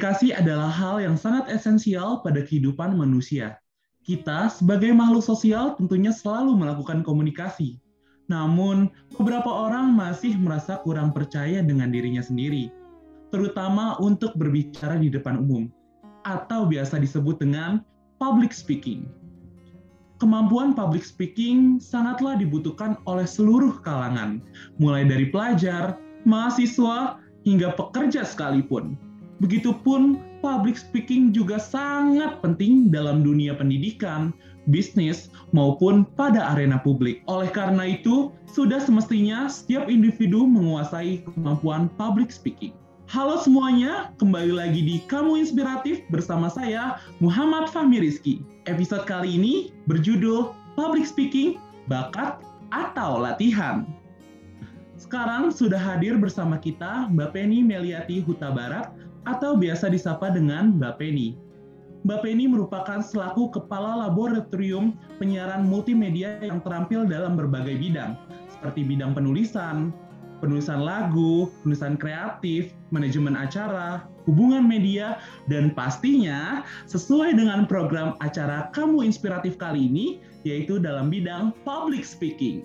Komunikasi adalah hal yang sangat esensial pada kehidupan manusia. Kita sebagai makhluk sosial tentunya selalu melakukan komunikasi. Namun, beberapa orang masih merasa kurang percaya dengan dirinya sendiri, terutama untuk berbicara di depan umum, atau biasa disebut dengan public speaking. Kemampuan public speaking sangatlah dibutuhkan oleh seluruh kalangan, mulai dari pelajar, mahasiswa, hingga pekerja sekalipun Begitupun public speaking juga sangat penting dalam dunia pendidikan, bisnis, maupun pada arena publik. Oleh karena itu, sudah semestinya setiap individu menguasai kemampuan public speaking. Halo semuanya, kembali lagi di Kamu Inspiratif bersama saya, Muhammad Fahmi Rizky. Episode kali ini berjudul Public Speaking, Bakat atau Latihan. Sekarang sudah hadir bersama kita Mbak Penny Meliati Huta Barat, atau biasa disapa dengan Mbak Penny. Mbak Penny merupakan selaku Kepala Laboratorium Penyiaran Multimedia yang terampil dalam berbagai bidang, seperti bidang penulisan, penulisan lagu, penulisan kreatif, manajemen acara, hubungan media, dan pastinya sesuai dengan program acara Kamu Inspiratif kali ini, yaitu dalam bidang public speaking.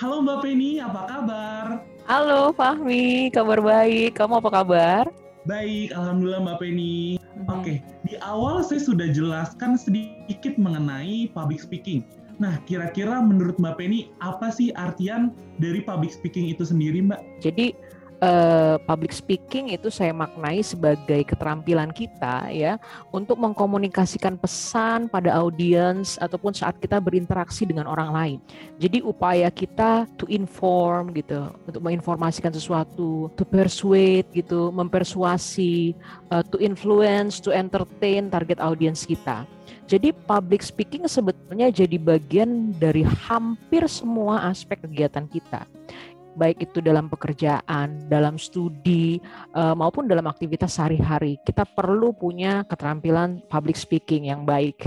Halo Mbak Penny, apa kabar? Halo Fahmi, kabar baik. Kamu apa kabar? Baik, Alhamdulillah Mbak Penny. Hmm. Oke, di awal saya sudah jelaskan sedikit mengenai public speaking. Nah, kira-kira menurut Mbak Penny, apa sih artian dari public speaking itu sendiri, Mbak? Jadi, uh, public speaking itu saya maknai sebagai keterampilan kita ya untuk mengkomunikasikan pesan pada audiens ataupun saat kita berinteraksi dengan orang lain. Jadi upaya kita to inform gitu, untuk menginformasikan sesuatu, to persuade gitu, mempersuasi, uh, to influence, to entertain target audiens kita. Jadi public speaking sebetulnya jadi bagian dari hampir semua aspek kegiatan kita baik itu dalam pekerjaan, dalam studi, uh, maupun dalam aktivitas sehari-hari. Kita perlu punya keterampilan public speaking yang baik.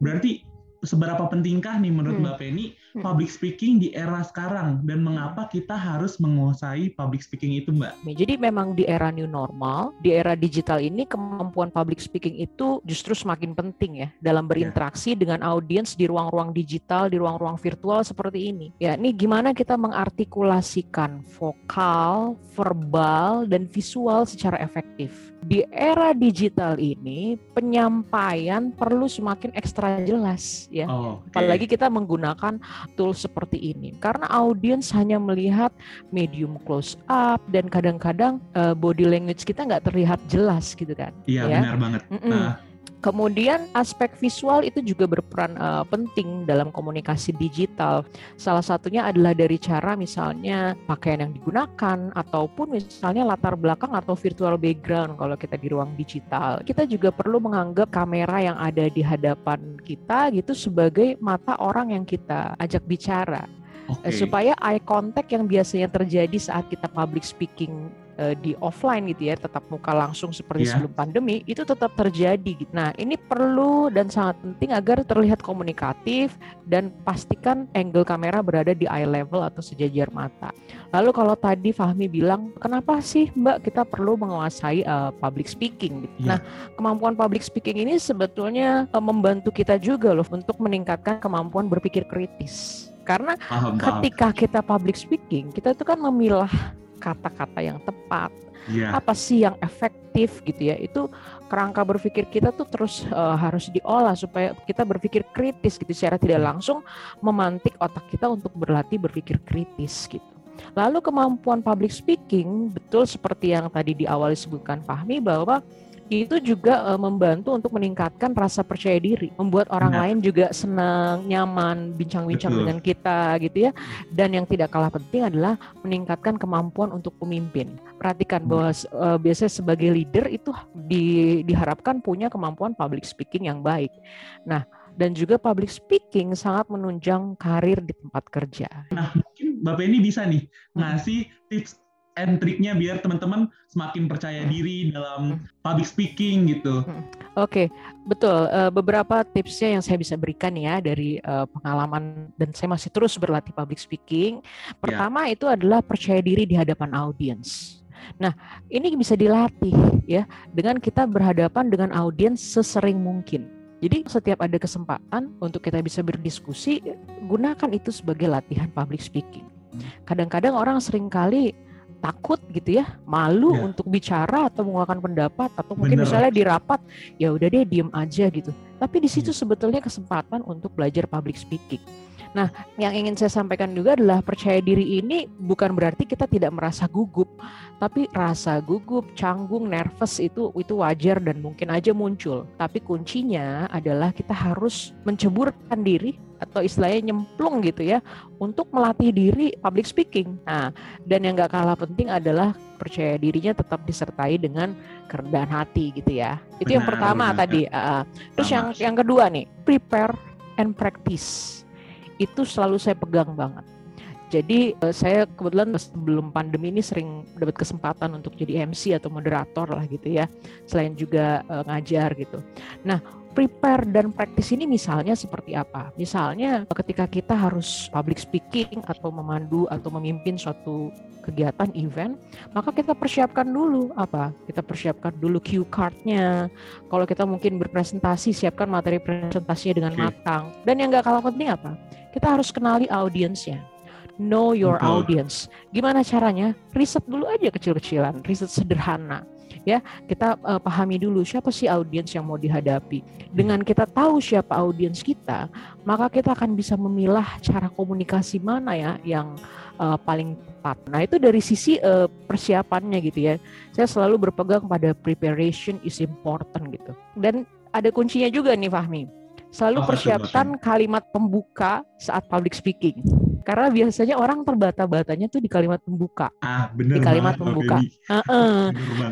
Berarti seberapa pentingkah nih menurut hmm. Mbak Penny hmm. public speaking di era sekarang dan mengapa kita harus menguasai public speaking itu Mbak? Jadi memang di era new normal, di era digital ini kemampuan public speaking itu justru semakin penting ya dalam ya. berinteraksi yeah. dengan audiens di ruang-ruang digital, di ruang-ruang virtual seperti ini. Ya, ini gimana kita mengartikulasikan vokal, verbal dan visual secara efektif di era digital ini penyampaian perlu semakin ekstra jelas ya. Oh, okay. Apalagi kita menggunakan tool seperti ini karena audiens hanya melihat medium close up dan kadang-kadang uh, body language kita nggak terlihat jelas gitu kan. Iya ya? benar banget. Mm -mm. Nah Kemudian aspek visual itu juga berperan uh, penting dalam komunikasi digital. Salah satunya adalah dari cara misalnya pakaian yang digunakan ataupun misalnya latar belakang atau virtual background kalau kita di ruang digital. Kita juga perlu menganggap kamera yang ada di hadapan kita gitu sebagai mata orang yang kita ajak bicara. Okay. Supaya eye contact yang biasanya terjadi saat kita public speaking uh, di offline gitu ya, tetap muka langsung seperti yeah. sebelum pandemi, itu tetap terjadi. Gitu. Nah, ini perlu dan sangat penting agar terlihat komunikatif dan pastikan angle kamera berada di eye level atau sejajar mata. Lalu kalau tadi Fahmi bilang, kenapa sih Mbak kita perlu menguasai uh, public speaking? Gitu. Yeah. Nah, kemampuan public speaking ini sebetulnya uh, membantu kita juga loh untuk meningkatkan kemampuan berpikir kritis. Karena paham, ketika paham. kita public speaking, kita itu kan memilah kata-kata yang tepat, yeah. apa sih yang efektif gitu ya. Itu kerangka berpikir kita tuh terus uh, harus diolah supaya kita berpikir kritis gitu secara tidak langsung memantik otak kita untuk berlatih berpikir kritis gitu. Lalu kemampuan public speaking betul seperti yang tadi di awal disebutkan Fahmi bahwa itu juga uh, membantu untuk meningkatkan rasa percaya diri, membuat orang nah. lain juga senang, nyaman, bincang-bincang dengan kita gitu ya. Dan yang tidak kalah penting adalah meningkatkan kemampuan untuk pemimpin. Perhatikan hmm. bahwa uh, biasanya sebagai leader itu di, diharapkan punya kemampuan public speaking yang baik. Nah, dan juga public speaking sangat menunjang karir di tempat kerja. Nah, mungkin Bapak ini bisa nih hmm. ngasih tips and triknya biar teman-teman semakin percaya hmm. diri dalam hmm. public speaking gitu. Hmm. Oke, okay, betul. Uh, beberapa tipsnya yang saya bisa berikan ya dari uh, pengalaman dan saya masih terus berlatih public speaking. Ya. Pertama yeah. itu adalah percaya diri di hadapan audiens. Nah, ini bisa dilatih ya dengan kita berhadapan dengan audiens sesering mungkin. Jadi setiap ada kesempatan untuk kita bisa berdiskusi, gunakan itu sebagai latihan public speaking. Kadang-kadang orang sering kali takut gitu ya, malu ya. untuk bicara atau mengeluarkan pendapat atau mungkin Bener. misalnya di rapat ya udah deh diem aja gitu. Tapi di situ ya. sebetulnya kesempatan untuk belajar public speaking. Nah, yang ingin saya sampaikan juga adalah percaya diri ini bukan berarti kita tidak merasa gugup, tapi rasa gugup, canggung, nervous itu itu wajar dan mungkin aja muncul. Tapi kuncinya adalah kita harus menceburkan diri atau istilahnya nyemplung gitu ya untuk melatih diri public speaking. Nah, dan yang gak kalah penting adalah percaya dirinya tetap disertai dengan kerendahan hati gitu ya. Itu benar, yang pertama benar. tadi. Uh, terus yang yang kedua nih, prepare and practice itu selalu saya pegang banget. Jadi uh, saya kebetulan sebelum pandemi ini sering dapat kesempatan untuk jadi MC atau moderator lah gitu ya, selain juga uh, ngajar gitu. Nah prepare dan practice ini misalnya seperti apa? Misalnya ketika kita harus public speaking atau memandu atau memimpin suatu kegiatan event, maka kita persiapkan dulu apa? Kita persiapkan dulu cue card-nya. Kalau kita mungkin berpresentasi, siapkan materi presentasinya dengan matang. Dan yang gak kalah penting apa? Kita harus kenali audiensnya know your Betul. audience. Gimana caranya? Riset dulu aja kecil-kecilan, riset sederhana ya kita uh, pahami dulu siapa sih audiens yang mau dihadapi. Dengan kita tahu siapa audiens kita maka kita akan bisa memilah cara komunikasi mana ya yang uh, paling tepat. Nah itu dari sisi uh, persiapannya gitu ya. Saya selalu berpegang pada preparation is important gitu. Dan ada kuncinya juga nih Fahmi. Selalu persiapkan kalimat pembuka saat public speaking karena biasanya orang terbata-batanya tuh di kalimat pembuka. Ah, bener Di kalimat banget, pembuka. Uh -uh.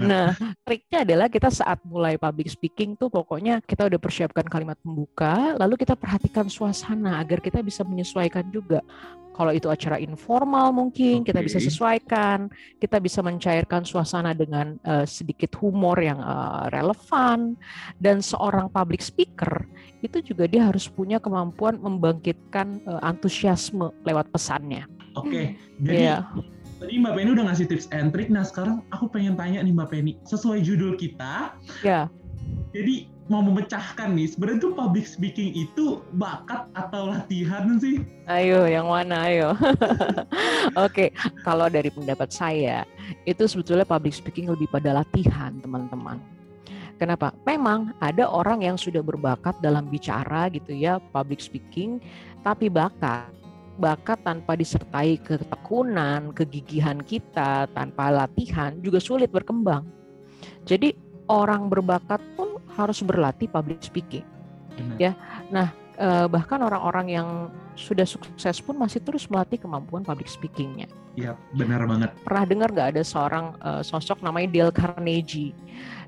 Nah, triknya adalah kita saat mulai public speaking tuh pokoknya kita udah persiapkan kalimat pembuka, lalu kita perhatikan suasana agar kita bisa menyesuaikan juga kalau itu acara informal mungkin okay. kita bisa sesuaikan, kita bisa mencairkan suasana dengan uh, sedikit humor yang uh, relevan dan seorang public speaker itu juga dia harus punya kemampuan membangkitkan uh, antusiasme lewat pesannya. Oke, okay. jadi yeah. tadi Mbak Penny udah ngasih tips and trick. Nah sekarang aku pengen tanya nih Mbak Penny, sesuai judul kita. Ya. Yeah. Jadi mau memecahkan nih, sebenarnya tuh public speaking itu bakat atau latihan sih? Ayo, yang mana ayo? Oke, okay. kalau dari pendapat saya, itu sebetulnya public speaking lebih pada latihan, teman-teman. Kenapa? Memang ada orang yang sudah berbakat dalam bicara gitu ya, public speaking, tapi bakat bakat tanpa disertai ketekunan, kegigihan kita, tanpa latihan juga sulit berkembang. Jadi orang berbakat pun harus berlatih public speaking. Benar. Ya. Nah, eh, bahkan orang-orang yang sudah sukses pun masih terus melatih kemampuan public speakingnya. Iya, benar banget. Pernah dengar nggak ada seorang uh, sosok namanya Dale Carnegie?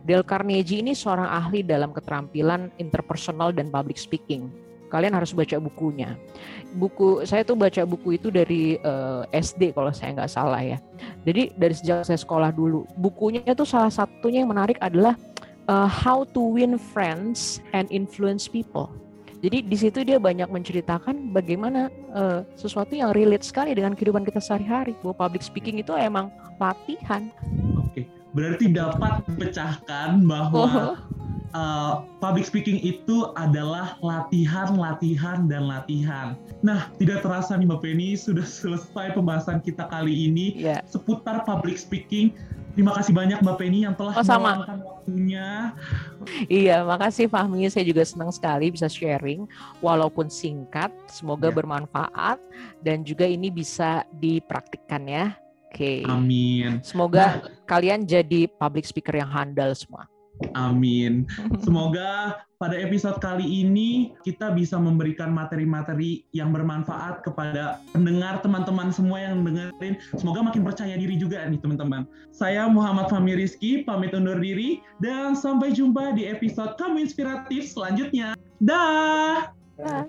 Dale Carnegie ini seorang ahli dalam keterampilan interpersonal dan public speaking kalian harus baca bukunya. Buku saya tuh baca buku itu dari uh, eh, SD kalau saya nggak salah ya. Jadi dari sejak saya sekolah dulu, bukunya itu salah satunya yang menarik adalah uh, How to Win Friends and Influence People. Jadi di situ dia banyak menceritakan bagaimana uh, sesuatu yang relate sekali dengan kehidupan kita sehari-hari. Bahwa public speaking itu emang latihan. Oke, berarti dapat dipecahkan bahwa oh uh, public speaking itu adalah latihan, latihan, dan latihan. Nah, tidak terasa nih Mbak Penny, sudah selesai pembahasan kita kali ini yeah. seputar public speaking. Terima kasih banyak Mbak Penny yang telah oh, meluangkan waktunya. Iya, makasih Fahmi. Saya juga senang sekali bisa sharing, walaupun singkat. Semoga yeah. bermanfaat dan juga ini bisa dipraktikkan ya. Oke. Okay. Amin. Semoga nah, kalian jadi public speaker yang handal semua. Amin. Semoga pada episode kali ini kita bisa memberikan materi-materi yang bermanfaat kepada pendengar teman-teman semua yang dengerin. Semoga makin percaya diri juga nih teman-teman. Saya Muhammad Fahmi Rizky, pamit undur diri dan sampai jumpa di episode Kamu Inspiratif selanjutnya. Dah. Da.